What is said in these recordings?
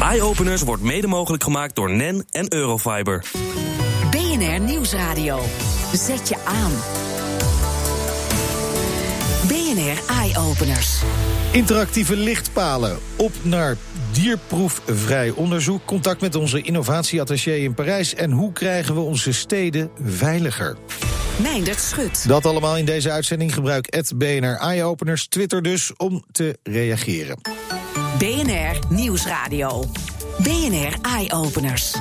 Eye-openers wordt mede mogelijk gemaakt door NEN en Eurofiber. BNR Nieuwsradio. Zet je aan. BNR Eye-openers. Interactieve lichtpalen. Op naar dierproefvrij onderzoek. Contact met onze innovatieattaché in Parijs. En hoe krijgen we onze steden veiliger? Meindert Schut. Dat allemaal in deze uitzending. Gebruik het BNR Eye-openers. Twitter dus om te reageren. Nieuwsradio. BNR Eye-openers.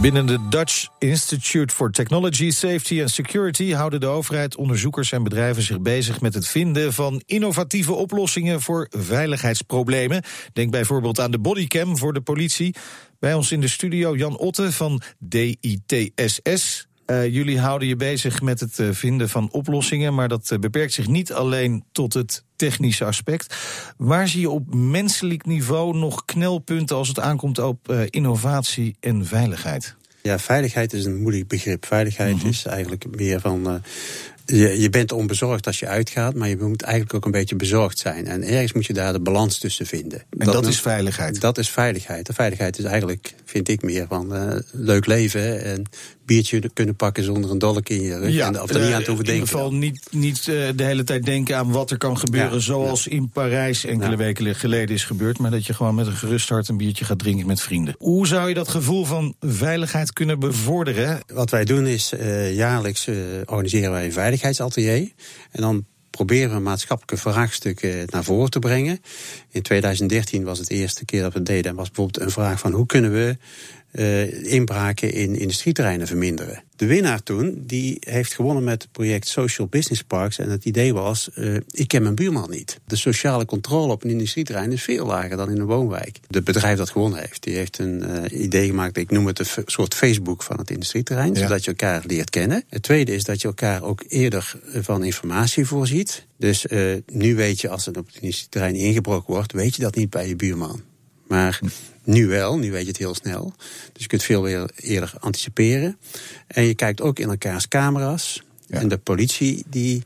Binnen de Dutch Institute for Technology, Safety and Security houden de overheid, onderzoekers en bedrijven zich bezig met het vinden van innovatieve oplossingen voor veiligheidsproblemen. Denk bijvoorbeeld aan de bodycam voor de politie. Bij ons in de studio Jan Otte van DITSS. Uh, jullie houden je bezig met het uh, vinden van oplossingen, maar dat uh, beperkt zich niet alleen tot het technische aspect. Waar zie je op menselijk niveau nog knelpunten als het aankomt op innovatie en veiligheid? Ja, veiligheid is een moeilijk begrip. Veiligheid -hmm. is eigenlijk meer van je, je bent onbezorgd als je uitgaat, maar je moet eigenlijk ook een beetje bezorgd zijn. En ergens moet je daar de balans tussen vinden. En dat, dat is veiligheid? Dat is veiligheid. De veiligheid is eigenlijk, vind ik, meer van uh, leuk leven en biertje kunnen pakken zonder een dolk in je rug. Ja, en, of er niet aan te hoeven denken. In ieder geval niet, niet uh, de hele tijd denken aan wat er kan gebeuren, ja, zoals ja. in Parijs enkele weken geleden is gebeurd. Maar dat je gewoon met een gerust hart een biertje gaat drinken met vrienden. Hoe zou je dat gevoel van veiligheid kunnen bevorderen? Wat wij doen is, uh, jaarlijks organiseren wij een veiligheidsatelier. En dan proberen we maatschappelijke vraagstukken naar voren te brengen. In 2013 was het de eerste keer dat we het deden. En was bijvoorbeeld een vraag van hoe kunnen we uh, inbraken in industrieterreinen verminderen. De winnaar toen, die heeft gewonnen met het project Social Business Parks. En het idee was, uh, ik ken mijn buurman niet. De sociale controle op een industrieterrein is veel lager dan in een woonwijk. Het bedrijf dat gewonnen heeft, die heeft een uh, idee gemaakt. Ik noem het een soort Facebook van het industrieterrein. Ja. Zodat je elkaar leert kennen. Het tweede is dat je elkaar ook eerder van informatie voorziet. Dus nu weet je, als er op het industrieterrein ingebroken wordt, weet je dat niet bij je buurman. Maar nu wel, nu weet je het heel snel. Dus je kunt veel weer eerder anticiperen. En je kijkt ook in elkaars camera's. Ja. En de politie die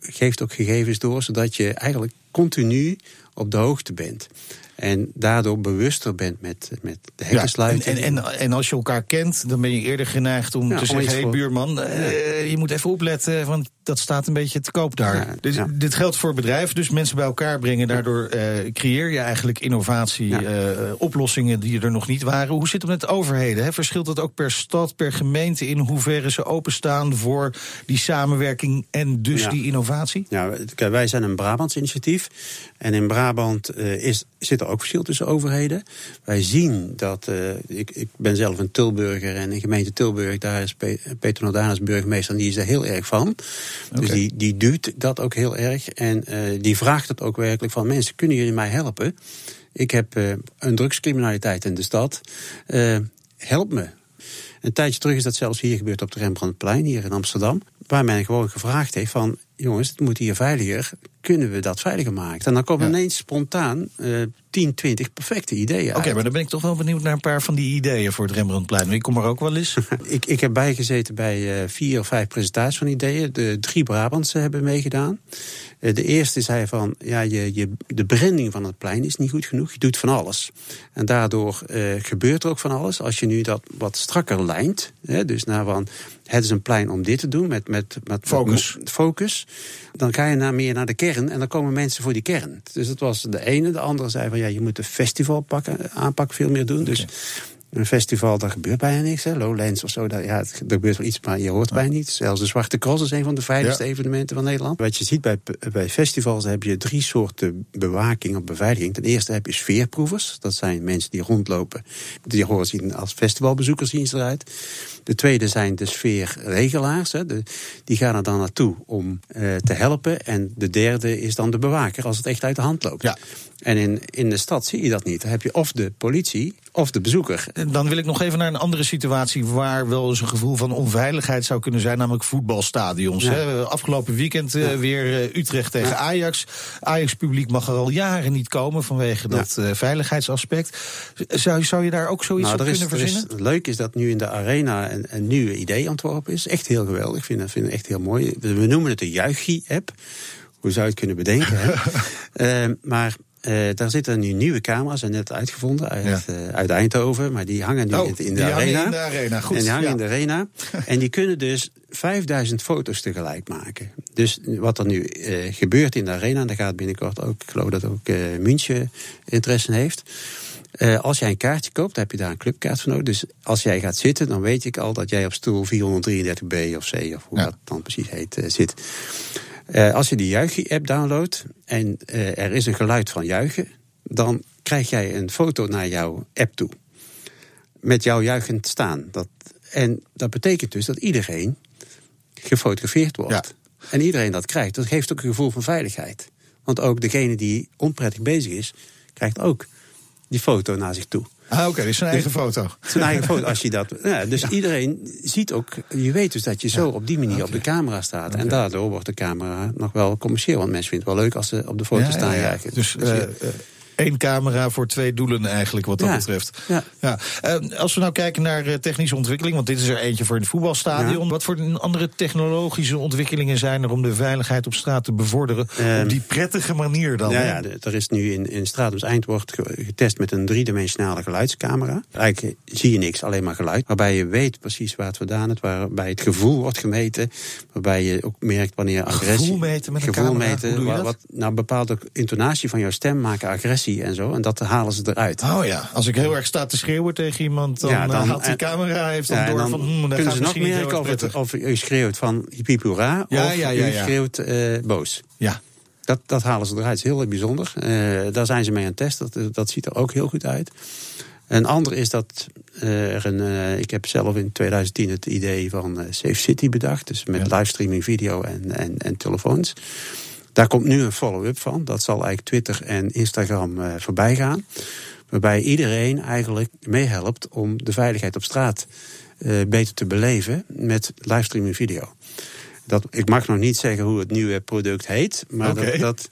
geeft ook gegevens door, zodat je eigenlijk continu op de hoogte bent. En daardoor bewuster bent met, met de hekkensluiting. Ja, en, en, en, als je elkaar kent, dan ben je eerder geneigd om ja, te zeggen... hé hey, buurman, uh, je moet even opletten, want dat staat een beetje te koop daar. Dus, dit geldt voor bedrijven, dus mensen bij elkaar brengen. Daardoor uh, creëer je eigenlijk innovatie, uh, oplossingen die er nog niet waren. Hoe zit het met overheden? Hè? Verschilt het ook per stad, per gemeente... in hoeverre ze openstaan voor die samenwerking en dus die innovatie? Ja, wij zijn een Brabants initiatief. En in Brabant is, zit er ook verschil tussen overheden. Wij zien dat, ik, ik ben zelf een Tilburger en in gemeente Tilburg... daar is Peter Nordanus burgemeester en die is er heel erg van... Okay. Dus die, die duwt dat ook heel erg. En uh, die vraagt het ook werkelijk van mensen, kunnen jullie mij helpen? Ik heb uh, een drugscriminaliteit in de stad. Help me. Een tijdje terug is dat zelfs hier gebeurd op de Rembrandtplein, hier in Amsterdam. Waar men gewoon gevraagd heeft van, jongens, het moet hier veiliger. Kunnen we dat veiliger maken? En dan komen ja. ineens spontaan uh, 10, 20 perfecte ideeën Oké, okay, maar dan ben ik toch wel benieuwd naar een paar van die ideeën voor het Rembrandtplein. Ik kom er ook wel eens. ik, ik heb bijgezeten bij uh, vier of vijf presentaties van ideeën. De drie Brabantse hebben meegedaan. Uh, de eerste zei van, ja, je, je, de branding van het plein is niet goed genoeg. Je doet van alles. En daardoor uh, gebeurt er ook van alles. Als je nu dat wat strakker lijnt, hè, dus naar van, het is een plein om dit te doen, met, met, met focus. Met focus. Dan ga je naar, meer naar de kern en dan komen mensen voor die kern. Dus dat was de ene. De andere zei van ja, je moet de festival aanpak veel meer doen. Dus een festival, daar gebeurt bijna niks. Hè. Lowlands of zo, daar, ja, er gebeurt wel iets, maar je hoort ja. bijna niet. Zelfs de Zwarte Cross is een van de veiligste ja. evenementen van Nederland. Wat je ziet bij, bij festivals, heb je drie soorten bewaking of beveiliging. Ten eerste heb je sfeerproevers. Dat zijn mensen die rondlopen. Die horen zien als festivalbezoekers zien ze eruit. De tweede zijn de sfeerregelaars. Hè. De, die gaan er dan naartoe om uh, te helpen. En de derde is dan de bewaker als het echt uit de hand loopt. Ja. En in, in de stad zie je dat niet. Dan heb je of de politie of de bezoeker. Dan wil ik nog even naar een andere situatie waar wel eens een gevoel van onveiligheid zou kunnen zijn, namelijk voetbalstadions. Ja. Hè? Afgelopen weekend ja. uh, weer uh, Utrecht tegen ja. Ajax. Ajax-publiek mag er al jaren niet komen vanwege dat uh, veiligheidsaspect. Zou, zou je daar ook zoiets nou, op is, kunnen verzinnen? Is, leuk is dat nu in de arena een, een nieuwe idee ontworpen is. Echt heel geweldig. Ik vind, dat vind het echt heel mooi. We noemen het de Juichie-app. Hoe zou je het kunnen bedenken? uh, maar eh, daar zitten nu nieuwe camera's, zijn net uitgevonden uit, Ja. eh, uit Eindhoven. Maar die hangen nu Oh, in, de die arena. in de arena, goed, En die hangen ja. in de arena. en die kunnen dus 5000 foto's tegelijk maken. Dus wat er nu eh, gebeurt in de arena, en daar gaat binnenkort ook, ik geloof dat ook München interesse in heeft. Als jij een kaartje koopt, dan heb je daar een clubkaart voor nodig. Dus als jij gaat zitten, dan weet ik al dat jij op stoel 433B of C, of hoe Ja. dat dan precies heet, zit. Eh, als je die Juichie-app downloadt en eh, er is een geluid van juichen, dan krijg jij een foto naar jouw app toe. Met jou juichend staan. Dat, en dat betekent dus dat iedereen gefotografeerd wordt. Ja. En iedereen dat krijgt. Dat geeft ook een gevoel van veiligheid. Want ook degene die onprettig bezig is, krijgt ook die foto naar zich toe. Ah, oké, dus zijn eigen foto. Zijn eigen foto, als je dat. Ja, dus iedereen ziet ook. Je weet dus dat je zo op die manier op de camera staat. En daardoor wordt de camera nog wel commercieel. Want mensen vinden het wel leuk als ze op de foto staan. ja. Dus Dus eh, eh, één camera voor twee doelen eigenlijk, wat dat Ja, betreft. ja. Eh, als we nou kijken naar eh, technische ontwikkeling, want dit is er eentje voor in het voetbalstadion. Ja. Wat voor andere technologische ontwikkelingen zijn er om de veiligheid op straat te bevorderen? Ehm, op die prettige manier dan? Ja, ja, er is nu in, in Eind wordt ge- getest met een driedimensionale geluidscamera. Eigenlijk zie je niks, alleen maar geluid. Waarbij je weet precies waar het vandaan is, waarbij het gevoel wordt gemeten. Waarbij je ook merkt wanneer agressie... Gevoel meten met een gevoel camera? meten, Hoe doe je wa- dat? Wat, nou, bepaalt ook intonatie van jouw stem maken agressie en zo. En dat halen ze eruit. Oh ja, als ik heel erg sta te schreeuwen tegen iemand, dan, Ja, eh, dan- haalt die en- camera heeft dan Ja, door dan van, hmm, dat kunnen ze nog merken erg of, het, prettig. of u schreeuwt van hiep hoera Ja, of ja, ja, u schreeuwt eh, boos. Ja, Dat, dat halen ze eruit. Het is heel bijzonder. Eh, daar zijn ze mee aan het testen. Dat, dat ziet er ook heel goed uit. Een ander is dat eh, er een. eh, ik heb zelf in 2010 het idee van eh, Safe City bedacht. Dus met Ja. livestreaming video en, en, en telefoons. Daar komt nu een follow-up van. Dat zal eigenlijk Twitter en Instagram eh, voorbij gaan. Waarbij iedereen eigenlijk meehelpt om de veiligheid op straat eh, beter te beleven met livestreaming video. Dat, ik mag nog niet zeggen hoe het nieuwe product heet. Maar dat, dat,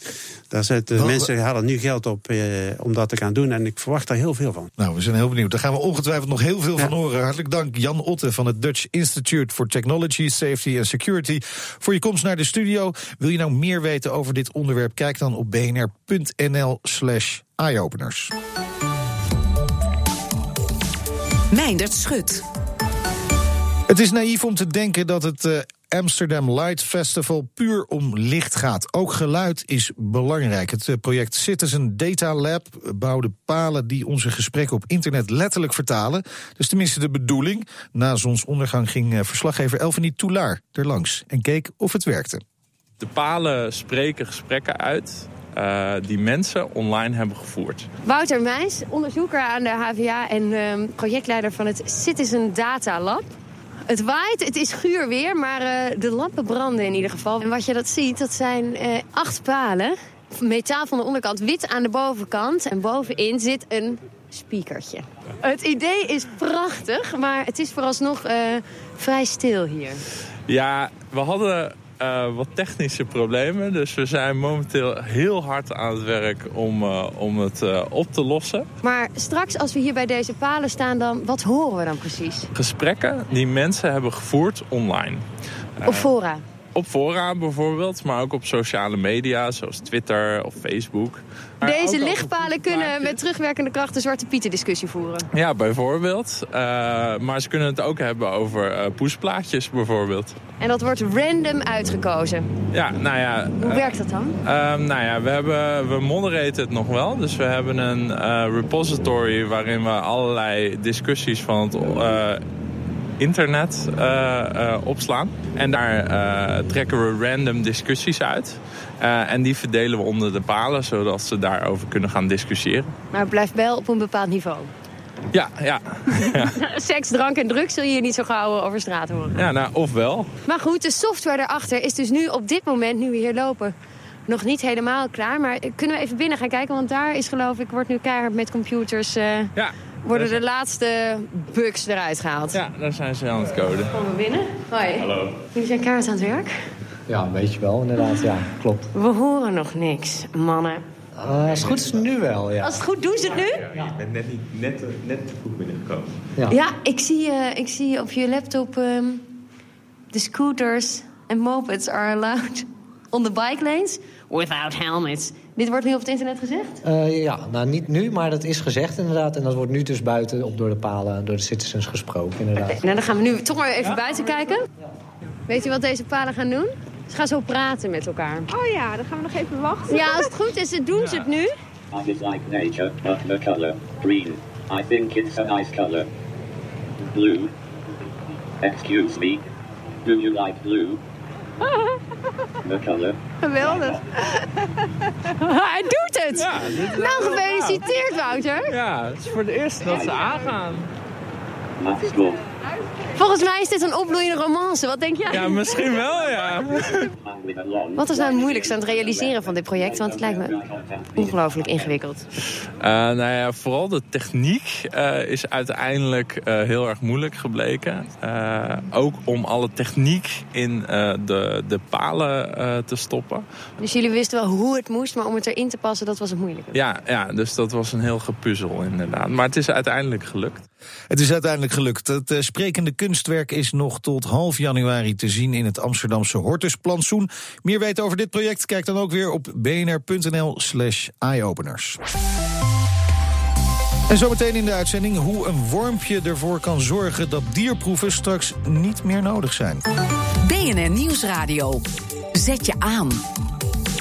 daar zitten Wel- mensen halen nu geld op eh, om dat te gaan doen. En ik verwacht daar heel veel van. nou, we zijn heel benieuwd. Daar gaan we ongetwijfeld nog heel veel van horen. Hartelijk dank Jan Otte van het Dutch Institute for Technology, Safety and Security voor je komst naar de studio. Wil je nou meer weten over dit onderwerp? Kijk dan op bnr.nl slash eyeopeners. Meindert Schut. Het is naïef om te denken dat het eh, Amsterdam Light Festival puur om licht gaat. Ook geluid is belangrijk. Het eh, project Citizen Data Lab bouwde palen die onze gesprekken op internet letterlijk vertalen. Dus tenminste de bedoeling. Na zonsondergang ging eh, verslaggever Elfanie Toulaar er langs en keek of het werkte. De palen spreken gesprekken uit eh, die mensen online hebben gevoerd. Wouter Meijs, onderzoeker aan de HVA en ehm, projectleider van het Citizen Data Lab. Het waait, het is guur weer, maar eh, de lampen branden in ieder geval. En wat je dat ziet, dat zijn eh, acht palen. Metaal van de onderkant, wit aan de bovenkant. En bovenin zit een speakertje. Het idee is prachtig, maar het is vooralsnog eh, vrij stil hier. Ja, we hadden eh, wat technische problemen. Dus we zijn momenteel heel hard aan het werk om, eh, om het eh, op te lossen. Maar straks als we hier bij deze palen staan, dan, wat horen we dan precies? Gesprekken die mensen hebben gevoerd online. Op fora. Op fora bijvoorbeeld, maar ook op sociale media zoals Twitter of Facebook. Maar Deze lichtpalen kunnen met terugwerkende kracht de Zwarte Pieten discussie voeren. Ja, bijvoorbeeld. Eh, maar ze kunnen het ook hebben over eh, poesplaatjes bijvoorbeeld. En dat wordt random uitgekozen. Ja, nou ja... Hoe eh, werkt dat dan? Ehm, nou ja, we, hebben, we moderaten het nog wel. Dus we hebben een repository waarin we allerlei discussies van het internet eh, eh, opslaan. En daar eh, trekken we random discussies uit. En die verdelen we onder de palen, zodat ze daarover kunnen gaan discussiëren. Maar het blijft wel op een bepaald niveau. Ja, ja. Seks, drank en drugs zul je hier niet zo gauw over straat horen. ja nou, ofwel. Maar goed, de software daarachter is dus nu op dit moment, nu we hier lopen, nog niet helemaal klaar. Maar kunnen we even binnen gaan kijken? Want daar is geloof ik, wordt nu keihard met computers, Ja, worden de laatste bugs eruit gehaald. ja, daar zijn ze aan het coden. Komen we binnen? Hoi. Hallo. Jullie zijn keihard aan het werk? Ja, een beetje wel, inderdaad. Ja, klopt. We horen nog niks, mannen. Uh, als het goed is nu wel, ja. Als het goed doen ze het nu? Ik ben net, niet, net, net te vroeg binnengekomen. ja. Ja, ik zie, eh, ik zie op je laptop ehm, de scooters en mopeds are allowed on the bike lanes without helmets. Dit wordt nu op het internet gezegd? Uh, ja, nou niet nu, maar dat is gezegd inderdaad. En dat wordt nu dus buiten op door de palen, door de citizens gesproken inderdaad. Okay, nou, dan gaan we nu toch maar even ja? buiten kijken. Weet u wat deze palen gaan doen? Ze gaan zo praten met elkaar. Oh ja, dan gaan we nog even wachten. Ja, als het goed is, doen ze het nu. I dislike nature, but the color green. I think it's a nice color. Blue. Excuse me. Do you like blue? The color. Geweldig. Hij doet het! Ja, dit, nou, gefeliciteerd, Wouter. Ja, het is voor de eerste dat ze aangaan. Max Volgens mij is dit een opbloeiende romance. Wat denk jij? Ja, misschien wel, ja. Wat is nou het moeilijkste aan het realiseren van dit project? Want het lijkt me ongelooflijk ingewikkeld. Uh, nou ja, vooral de techniek uh, is uiteindelijk uh, heel erg moeilijk gebleken. ook om alle techniek in de, de palen te stoppen. Dus jullie wisten wel hoe het moest, maar om het erin te passen, dat was het moeilijk. Ja, ja, dus dat was een heel gepuzzel inderdaad. Maar het is uiteindelijk gelukt. Het is uiteindelijk gelukt. Het sprekende kunstwerk is nog tot half januari te zien in het Amsterdamse Hortusplantsoen. Meer weten over dit project? Kijk dan ook weer op bnr.nl/slash eyeopeners. En zometeen in de uitzending hoe een wormpje ervoor kan zorgen dat dierproeven straks niet meer nodig zijn. BNR Nieuwsradio. Zet je aan.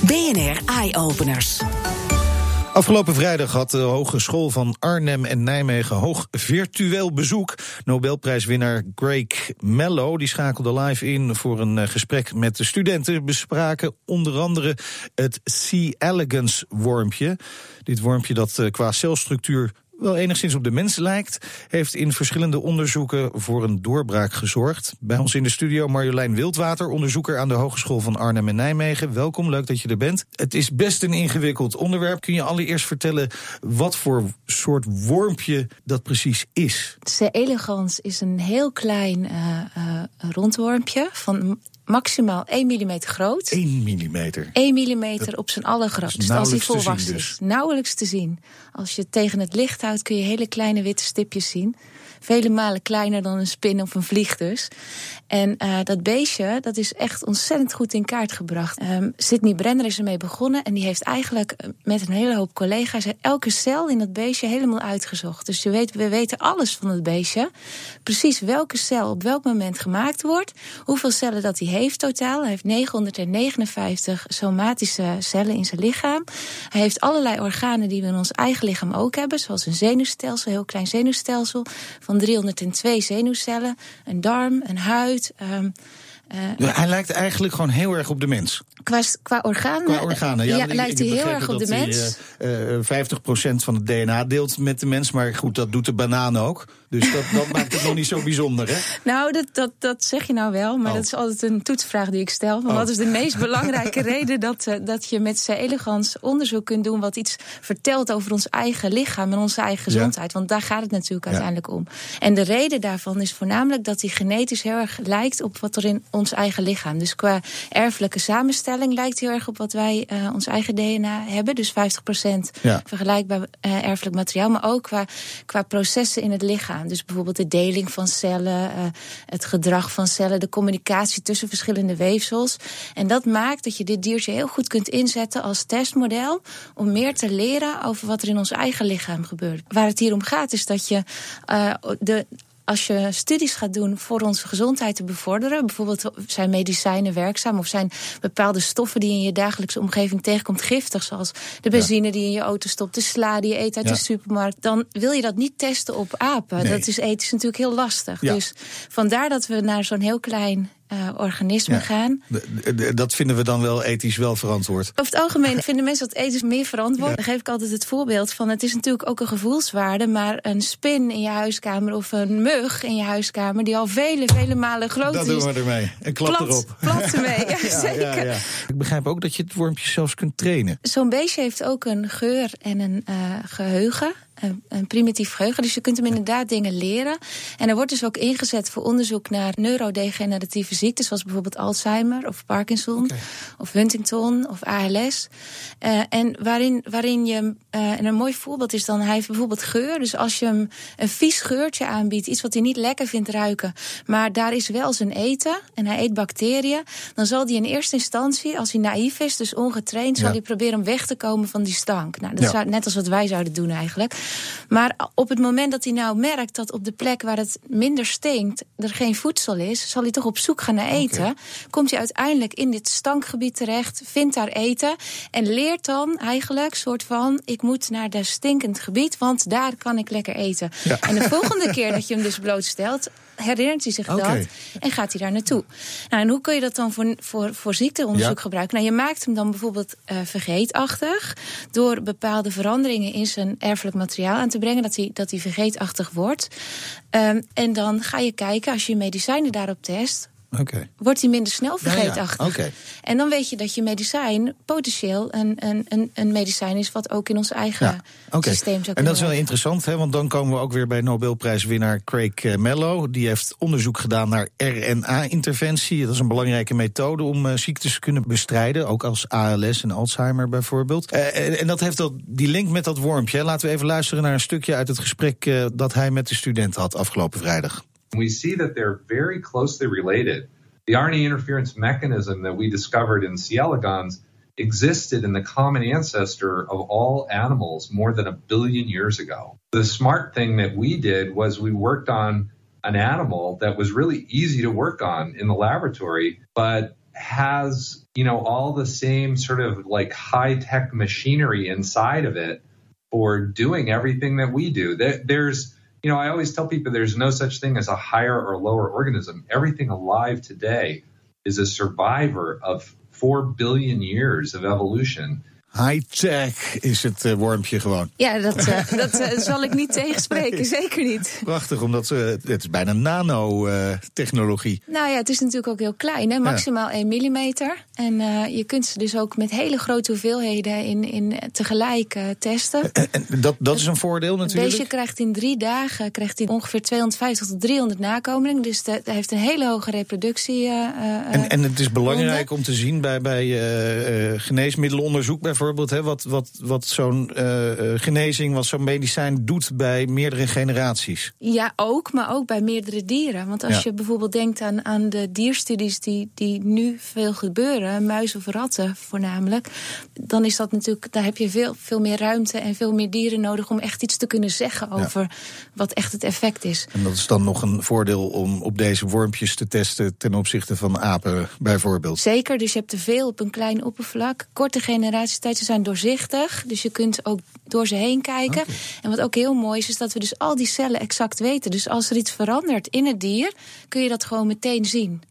BNR Eye Openers. Afgelopen vrijdag had de Hogeschool van Arnhem en Nijmegen hoog virtueel bezoek. Nobelprijswinnaar Greg Mello die schakelde live in voor een eh, gesprek met de studenten. Bespraken onder andere het C. elegans wormpje. Dit wormpje dat eh, qua celstructuur wel enigszins op de mens lijkt, heeft in verschillende onderzoeken voor een doorbraak gezorgd. Bij ons in de studio Marjolein Wildwater, onderzoeker aan de Hogeschool van Arnhem en Nijmegen. Welkom, leuk dat je er bent. Het is best een ingewikkeld onderwerp. Kun je allereerst vertellen wat voor soort wormpje dat precies is? C. elegans is een heel klein uh, uh, rondwormpje van maximaal 1 mm groot. 1 mm? 1 mm op zijn allergrootst, als hij volwassen is. Dus. Nauwelijks te zien. Als je het tegen het licht houdt, kun je hele kleine witte stipjes zien vele malen kleiner dan een spin of een vlieg dus. En uh, dat beestje, dat is echt ontzettend goed in kaart gebracht. Um, Sydney Brenner is ermee begonnen en die heeft eigenlijk eh, met een hele hoop collega's elke cel in dat beestje helemaal uitgezocht. Dus je weet, we weten alles van het beestje. Precies welke cel op welk moment gemaakt wordt. Hoeveel cellen dat hij heeft totaal. Hij heeft 959 somatische cellen in zijn lichaam. Hij heeft allerlei organen die we in ons eigen lichaam ook hebben. Zoals een zenuwstelsel, een heel klein zenuwstelsel van 302 zenuwcellen, een darm, een huid. Um, uh, hij lijkt eigenlijk gewoon heel erg op de mens. Qua, qua organen, qua organen ja, ja lijkt hij heel erg op de mens. Hij, uh, 50% van het DNA deelt met de mens, maar goed, dat doet de banaan ook. Dus dat, dat maakt het nog niet zo bijzonder, hè? Nou, dat, dat, dat zeg je nou wel, maar oh. dat is altijd een toetsvraag die ik stel. Van oh. Wat is de meest belangrijke reden dat, uh, dat je met elegans onderzoek kunt doen... wat iets vertelt over ons eigen lichaam en onze eigen gezondheid? Want daar gaat het natuurlijk uiteindelijk om. En de reden daarvan is voornamelijk dat hij genetisch heel erg lijkt... op wat er in ons eigen lichaam. Dus qua erfelijke samenstelling lijkt heel erg op wat wij uh, ons eigen DNA hebben. Dus 50% vergelijkbaar uh, erfelijk materiaal. Maar ook qua, qua processen in het lichaam. Dus bijvoorbeeld de deling van cellen, uh, het gedrag van cellen, de communicatie tussen verschillende weefsels. En dat maakt dat je dit diertje heel goed kunt inzetten als testmodel om meer te leren over wat er in ons eigen lichaam gebeurt. Waar het hier om gaat is dat je uh, de als je studies gaat doen voor onze gezondheid te bevorderen, bijvoorbeeld zijn medicijnen werkzaam of zijn bepaalde stoffen die in je dagelijkse omgeving tegenkomt giftig, zoals de benzine die in je auto stopt, de sla die je eet uit de supermarkt, dan wil je dat niet testen op apen. Dat is ethisch natuurlijk heel lastig. Dus vandaar dat we naar zo'n heel klein uh, organismen gaan. Dat vinden we dan wel ethisch wel verantwoord. Over het algemeen vinden mensen dat ethisch meer verantwoord. Dan geef ik altijd het voorbeeld van: het is natuurlijk ook een gevoelswaarde, maar een spin in je huiskamer of een mug in je huiskamer, die al vele, vele malen groter is. Dat doen we ermee. En klap plat, erop. Plat ermee, ja, zeker. Ja, ik begrijp ook dat je het wormpje zelfs kunt trainen. Zo'n beestje heeft ook een geur en een uh, geheugen een, een, primitief geheugen. Dus je kunt hem inderdaad dingen leren. En er wordt dus ook ingezet voor onderzoek naar neurodegeneratieve ziektes, zoals bijvoorbeeld Alzheimer of Parkinson of Huntington of ALS. Uh, en waarin, waarin je eh, en een mooi voorbeeld is dan, hij heeft bijvoorbeeld geur. Dus als je hem een vies geurtje aanbiedt, iets wat hij niet lekker vindt ruiken, maar daar is wel zijn eten en hij eet bacteriën, dan zal hij in eerste instantie, als hij naïef is, dus ongetraind, zal hij proberen om weg te komen van die stank. Nou, dat Ja. zou net als wat wij zouden doen eigenlijk. Maar op het moment dat hij nou merkt dat op de plek waar het minder stinkt, er geen voedsel is, zal hij toch op zoek gaan naar eten. Komt hij uiteindelijk in dit stankgebied terecht, vindt daar eten en leert dan eigenlijk soort van: ik moet naar dat stinkend gebied, want daar kan ik lekker eten. Ja. En de volgende keer dat je hem dus blootstelt, herinnert hij zich dat en gaat hij daar naartoe. Nou, en hoe kun je dat dan voor, voor, voor ziekteonderzoek Ja. gebruiken? Nou, je maakt hem dan bijvoorbeeld eh, vergeetachtig door bepaalde veranderingen in zijn erfelijk materiaal aan te brengen, dat hij, dat hij vergeetachtig wordt. Ehm, en dan ga je kijken, als je medicijnen daarop test, Wordt hij minder snel Ja, ja. vergeetachtig. Oké. En dan weet je dat je medicijn potentieel een, een, een, een medicijn is wat ook in ons eigen Ja, systeem zou En kunnen dat is wel interessant, hè, want dan komen we ook weer bij Nobelprijswinnaar Craig eh, Mello. Die heeft onderzoek gedaan naar RNA-interventie. Dat is een belangrijke methode om eh, ziektes te kunnen bestrijden, ook als ALS en Alzheimer bijvoorbeeld. Eh, en, en dat heeft dat, die link met dat wormpje. Laten we even luisteren naar een stukje uit het gesprek dat hij met de student had afgelopen vrijdag. We see that they're very closely related. The RNA interference mechanism that we discovered in C. elegans existed in the common ancestor of all animals more than a billion years ago. The smart thing that we did was we worked on an animal that was really easy to work on in the laboratory, but has, you know, all the same sort of like high tech machinery inside of it for doing everything that we do. There, there's, you know, I always tell people there's no such thing as a higher or lower organism. Everything alive today is a survivor of 4 billion years of evolution. High-tech is het eh, wormpje gewoon. Ja, dat, eh, dat eh, zal ik niet tegenspreken, zeker niet. Prachtig, omdat ze, het is bijna nanotechnologie. Nou ja, het is natuurlijk ook heel klein, hè? maximaal 1 millimeter. En je kunt ze dus ook met hele grote hoeveelheden in, in tegelijk testen. En, en dat, dat is een voordeel natuurlijk. beestje krijgt in drie dagen krijgt hij ongeveer 250 tot 300 nakomelingen. Dus dat heeft een hele hoge reproductie. En, en het is belangrijk om te zien bij, bij geneesmiddelenonderzoek bijvoorbeeld, hè, wat, wat, wat zo'n eh, eh, genezing, wat zo'n medicijn doet bij meerdere generaties. Ja, ook, maar ook bij meerdere dieren. Want als Ja. je bijvoorbeeld denkt aan, aan de dierstudies die, die nu veel gebeuren, muizen of ratten voornamelijk, dan is dat natuurlijk, daar heb je veel, veel meer ruimte en veel meer dieren nodig om echt iets te kunnen zeggen Ja. over wat echt het effect is. En dat is dan nog een voordeel om op deze wormpjes te testen ten opzichte van apen bijvoorbeeld. Zeker, dus je hebt te veel op een klein oppervlak. Korte generatietijd, ze zijn doorzichtig. Dus je kunt ook door ze heen kijken. En wat ook heel mooi is, is dat we dus al die cellen exact weten. Dus als er iets verandert in het dier, kun je dat gewoon meteen zien.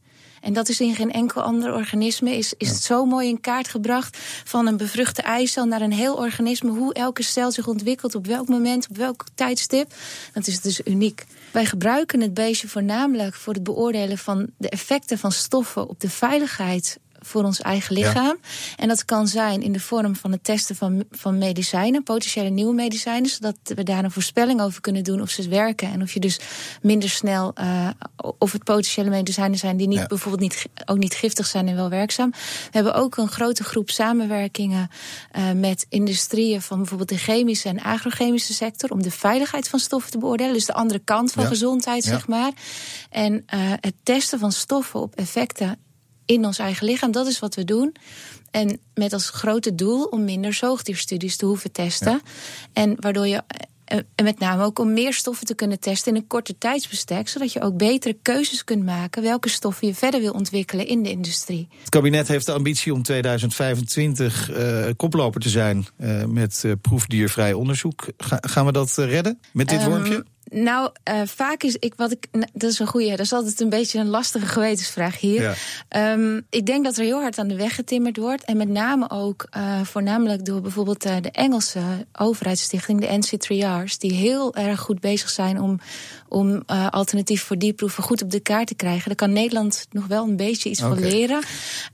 En dat is in geen enkel ander organisme. Is, is het zo mooi in kaart gebracht van een bevruchte eicel naar een heel organisme. Hoe elke cel zich ontwikkelt, op welk moment, op welk tijdstip. Dat is dus uniek. Wij gebruiken het beestje voornamelijk voor het beoordelen van de effecten van stoffen op de veiligheid voor ons eigen lichaam. En dat kan zijn in de vorm van het testen van, van medicijnen, potentiële nieuwe medicijnen, zodat we daar een voorspelling over kunnen doen of ze werken en of je dus minder snel uh, of het potentiële medicijnen zijn die niet Ja. bijvoorbeeld niet, ook niet giftig zijn en wel werkzaam. We hebben ook een grote groep samenwerkingen uh, met industrieën van bijvoorbeeld de chemische en agrochemische sector om de veiligheid van stoffen te beoordelen, dus de andere kant van Ja. gezondheid zeg maar. En uh, het testen van stoffen op effecten in ons eigen lichaam. Dat is wat we doen. En met als grote doel om minder zoogdierstudies te hoeven testen. En waardoor je. En met name ook om meer stoffen te kunnen testen in een korter tijdsbestek. Zodat je ook betere keuzes kunt maken welke stoffen je verder wil ontwikkelen in de industrie. Het kabinet heeft de ambitie om 2025 uh, koploper te zijn uh, met uh, proefdiervrij onderzoek. Ga, gaan we dat redden met dit um, wormpje? Nou, uh, vaak is ik wat ik. Dat is een goede. Dat is altijd een beetje een lastige gewetensvraag hier. Ja. Um, ik denk dat er heel hard aan de weg getimmerd wordt. En met name ook uh, voornamelijk door bijvoorbeeld uh, de Engelse overheidsstichting, de NC3R's, die heel erg goed bezig zijn om, om alternatief voor dierproeven goed op de kaart te krijgen. Daar kan Nederland nog wel een beetje iets okay. van leren.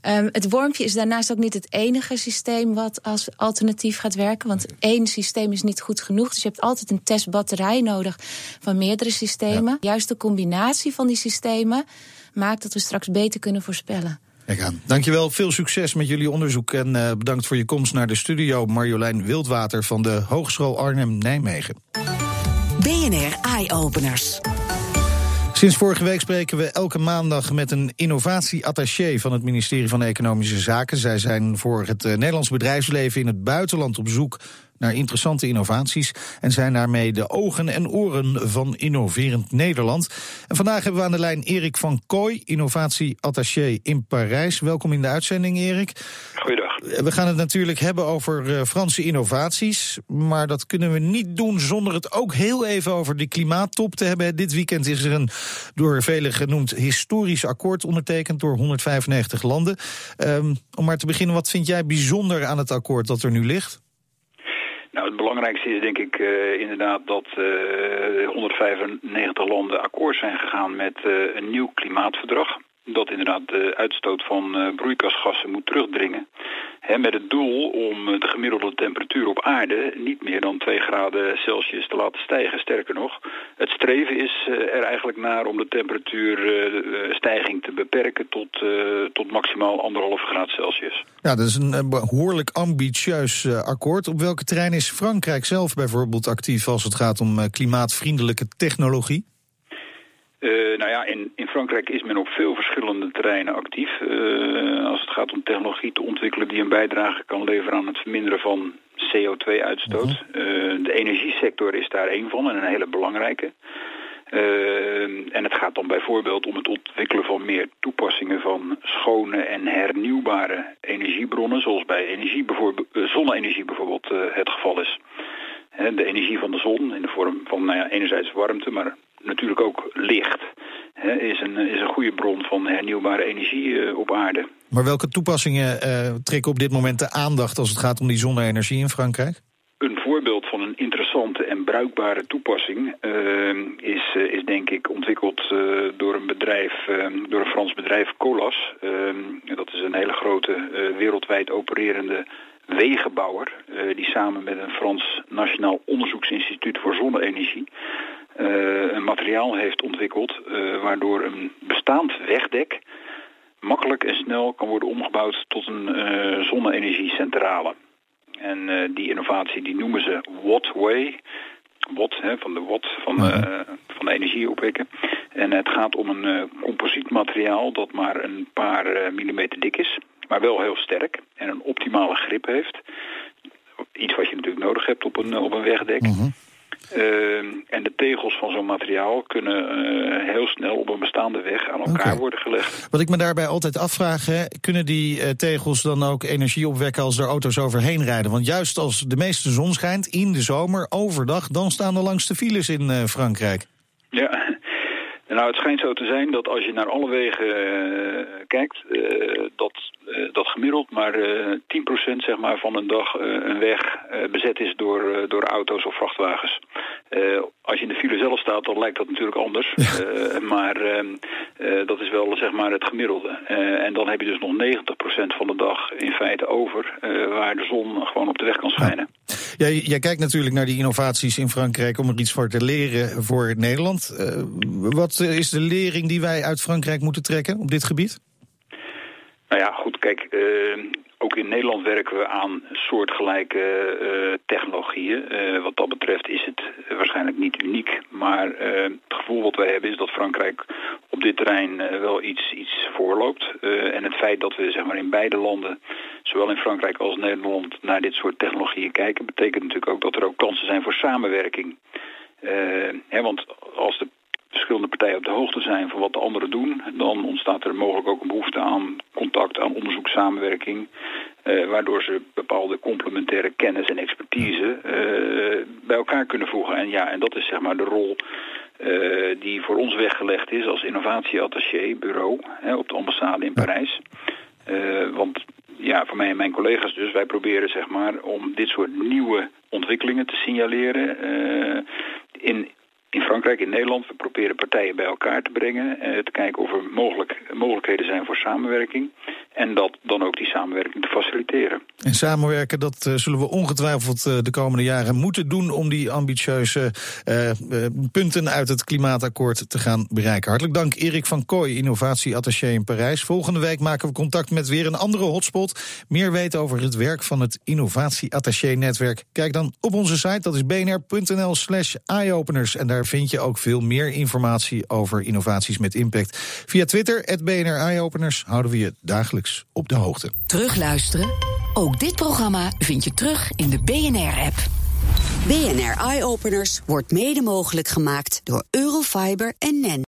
Um, het wormpje is daarnaast ook niet het enige systeem wat als alternatief gaat werken. Want één systeem is niet goed genoeg. Dus je hebt altijd een testbatterij nodig van meerdere systemen. Ja. Juist de combinatie van die systemen maakt dat we straks beter kunnen voorspellen. Kijk aan. Dankjewel, veel succes met jullie onderzoek en uh, bedankt voor je komst naar de studio Marjolein Wildwater van de Hogeschool Arnhem-Nijmegen. BNR Eye Openers. Sinds vorige week spreken we elke maandag met een innovatieattaché van het ministerie van Economische Zaken. Zij zijn voor het uh, Nederlands bedrijfsleven in het buitenland op zoek naar interessante innovaties en zijn daarmee de ogen en oren van innoverend Nederland. En vandaag hebben we aan de lijn Erik van Kooi, innovatieattaché in Parijs. Welkom in de uitzending, Erik. Goeiedag. We gaan het natuurlijk hebben over uh, Franse innovaties, maar dat kunnen we niet doen zonder het ook heel even over de klimaattop te hebben. Dit weekend is er een door velen genoemd historisch akkoord ondertekend door 195 landen. Um, om maar te beginnen, wat vind jij bijzonder aan het akkoord dat er nu ligt? Nou, het belangrijkste is denk ik uh, inderdaad dat uh, 195 landen akkoord zijn gegaan met uh, een nieuw klimaatverdrag. Dat inderdaad de uitstoot van broeikasgassen moet terugdringen. Met het doel om de gemiddelde temperatuur op aarde niet meer dan 2 graden Celsius te laten stijgen. Sterker nog, het streven is er eigenlijk naar om de temperatuurstijging te beperken tot, tot maximaal anderhalve graad Celsius. Ja, dat is een behoorlijk ambitieus akkoord. Op welke terrein is Frankrijk zelf bijvoorbeeld actief als het gaat om klimaatvriendelijke technologie? Uh, nou ja, in, in Frankrijk is men op veel verschillende terreinen actief. Uh, als het gaat om technologie te ontwikkelen die een bijdrage kan leveren aan het verminderen van CO2-uitstoot. Uh, de energiesector is daar één van en een hele belangrijke. en het gaat dan bijvoorbeeld om het ontwikkelen van meer toepassingen van schone en hernieuwbare energiebronnen, zoals bij energie bijvoorbeeld, zonne-energie bijvoorbeeld het geval is. de energie van de zon in de vorm van nou ja, enerzijds warmte, maar natuurlijk ook licht. Hè, is, een, is een goede bron van hernieuwbare energie uh, op aarde. Maar welke toepassingen uh, trekken op dit moment de aandacht als het gaat om die zonne-energie in Frankrijk? Een voorbeeld van een interessante en bruikbare toepassing uh, is, is denk ik ontwikkeld door een bedrijf, door een Frans bedrijf Colas. dat is een hele grote wereldwijd opererende wegenbouwer die samen met een Frans Nationaal Onderzoeksinstituut voor Zonne-energie een materiaal heeft ontwikkeld uh, waardoor een bestaand wegdek makkelijk en snel kan worden omgebouwd tot een uh, zonne-energiecentrale. En die innovatie die noemen ze Wattway. Watt, hè, van de watt van, van de energie opwekken. En het gaat om een composietmateriaal dat maar een paar millimeter dik is. Maar wel heel sterk en een optimale grip heeft. Iets wat je natuurlijk nodig hebt op een, op een wegdek. Mm -hmm. Uh, en de tegels van zo'n materiaal kunnen uh, heel snel op een bestaande weg aan elkaar okay. worden gelegd. Wat ik me daarbij altijd afvraag, hè, kunnen die uh, tegels dan ook energie opwekken als er auto's overheen rijden? Want juist als de meeste zon schijnt in de zomer, overdag, dan staan er langs de files in uh, Frankrijk. Ja, nou, het schijnt zo te zijn dat als je naar alle wegen uh, kijkt, uh, dat, uh, dat gemiddeld maar 10% zeg maar, van een dag een weg bezet is door, door auto's of vrachtwagens. als je in de file zelf staat, dan lijkt dat natuurlijk anders. maar dat is wel zeg maar, het gemiddelde. en dan heb je dus nog 90% van de dag in feite over, waar de zon gewoon op de weg kan schijnen. Ja, jij kijkt natuurlijk naar die innovaties in Frankrijk om er iets voor te leren voor Nederland. wat is de lering die wij uit Frankrijk moeten trekken op dit gebied? Nou ja, goed, kijk, uh, ook in Nederland werken we aan soortgelijke uh, technologieën. Wat dat betreft is het waarschijnlijk niet uniek. Maar het gevoel wat wij hebben is dat Frankrijk op dit terrein wel iets, iets voorloopt. en het feit dat we zeg maar, in beide landen, zowel in Frankrijk als Nederland, naar dit soort technologieën kijken... betekent natuurlijk ook dat er ook kansen zijn voor samenwerking. Hè, want als de verschillende partijen op de hoogte zijn van wat de anderen doen, dan ontstaat er mogelijk ook een behoefte aan contact, aan onderzoek, samenwerking, waardoor ze bepaalde complementaire kennis en expertise bij elkaar kunnen voegen. En ja, en dat is zeg maar de rol uh, die voor ons weggelegd is als innovatieattaché bureau hè, op de ambassade in Parijs. want ja, voor mij en mijn collega's dus, wij proberen zeg maar om dit soort nieuwe ontwikkelingen te signaleren in in Frankrijk, in Nederland. We proberen partijen bij elkaar te brengen. Te kijken of er mogelijk, mogelijkheden zijn voor samenwerking. En dat dan ook die samenwerking te faciliteren. En samenwerken, dat uh, zullen we ongetwijfeld uh, de komende jaren moeten doen om die ambitieuze uh, punten uit het klimaatakkoord te gaan bereiken. Hartelijk dank Erik van Kooi, innovatieattaché in Parijs. Volgende week maken we contact met weer een andere hotspot. Meer weten over het werk van het innovatieattaché-netwerk? Kijk dan op onze site, dat is bnr.nl slash eyeopeners. En daar vind je ook veel meer informatie over innovaties met impact. Via Twitter, het BNR Eyeopeners, houden we je dagelijks op de hoogte. Terugluisteren? Ook dit programma vind je terug in de BNR-app. BNR Eyeopeners wordt mede mogelijk gemaakt door Eurofiber en NEN.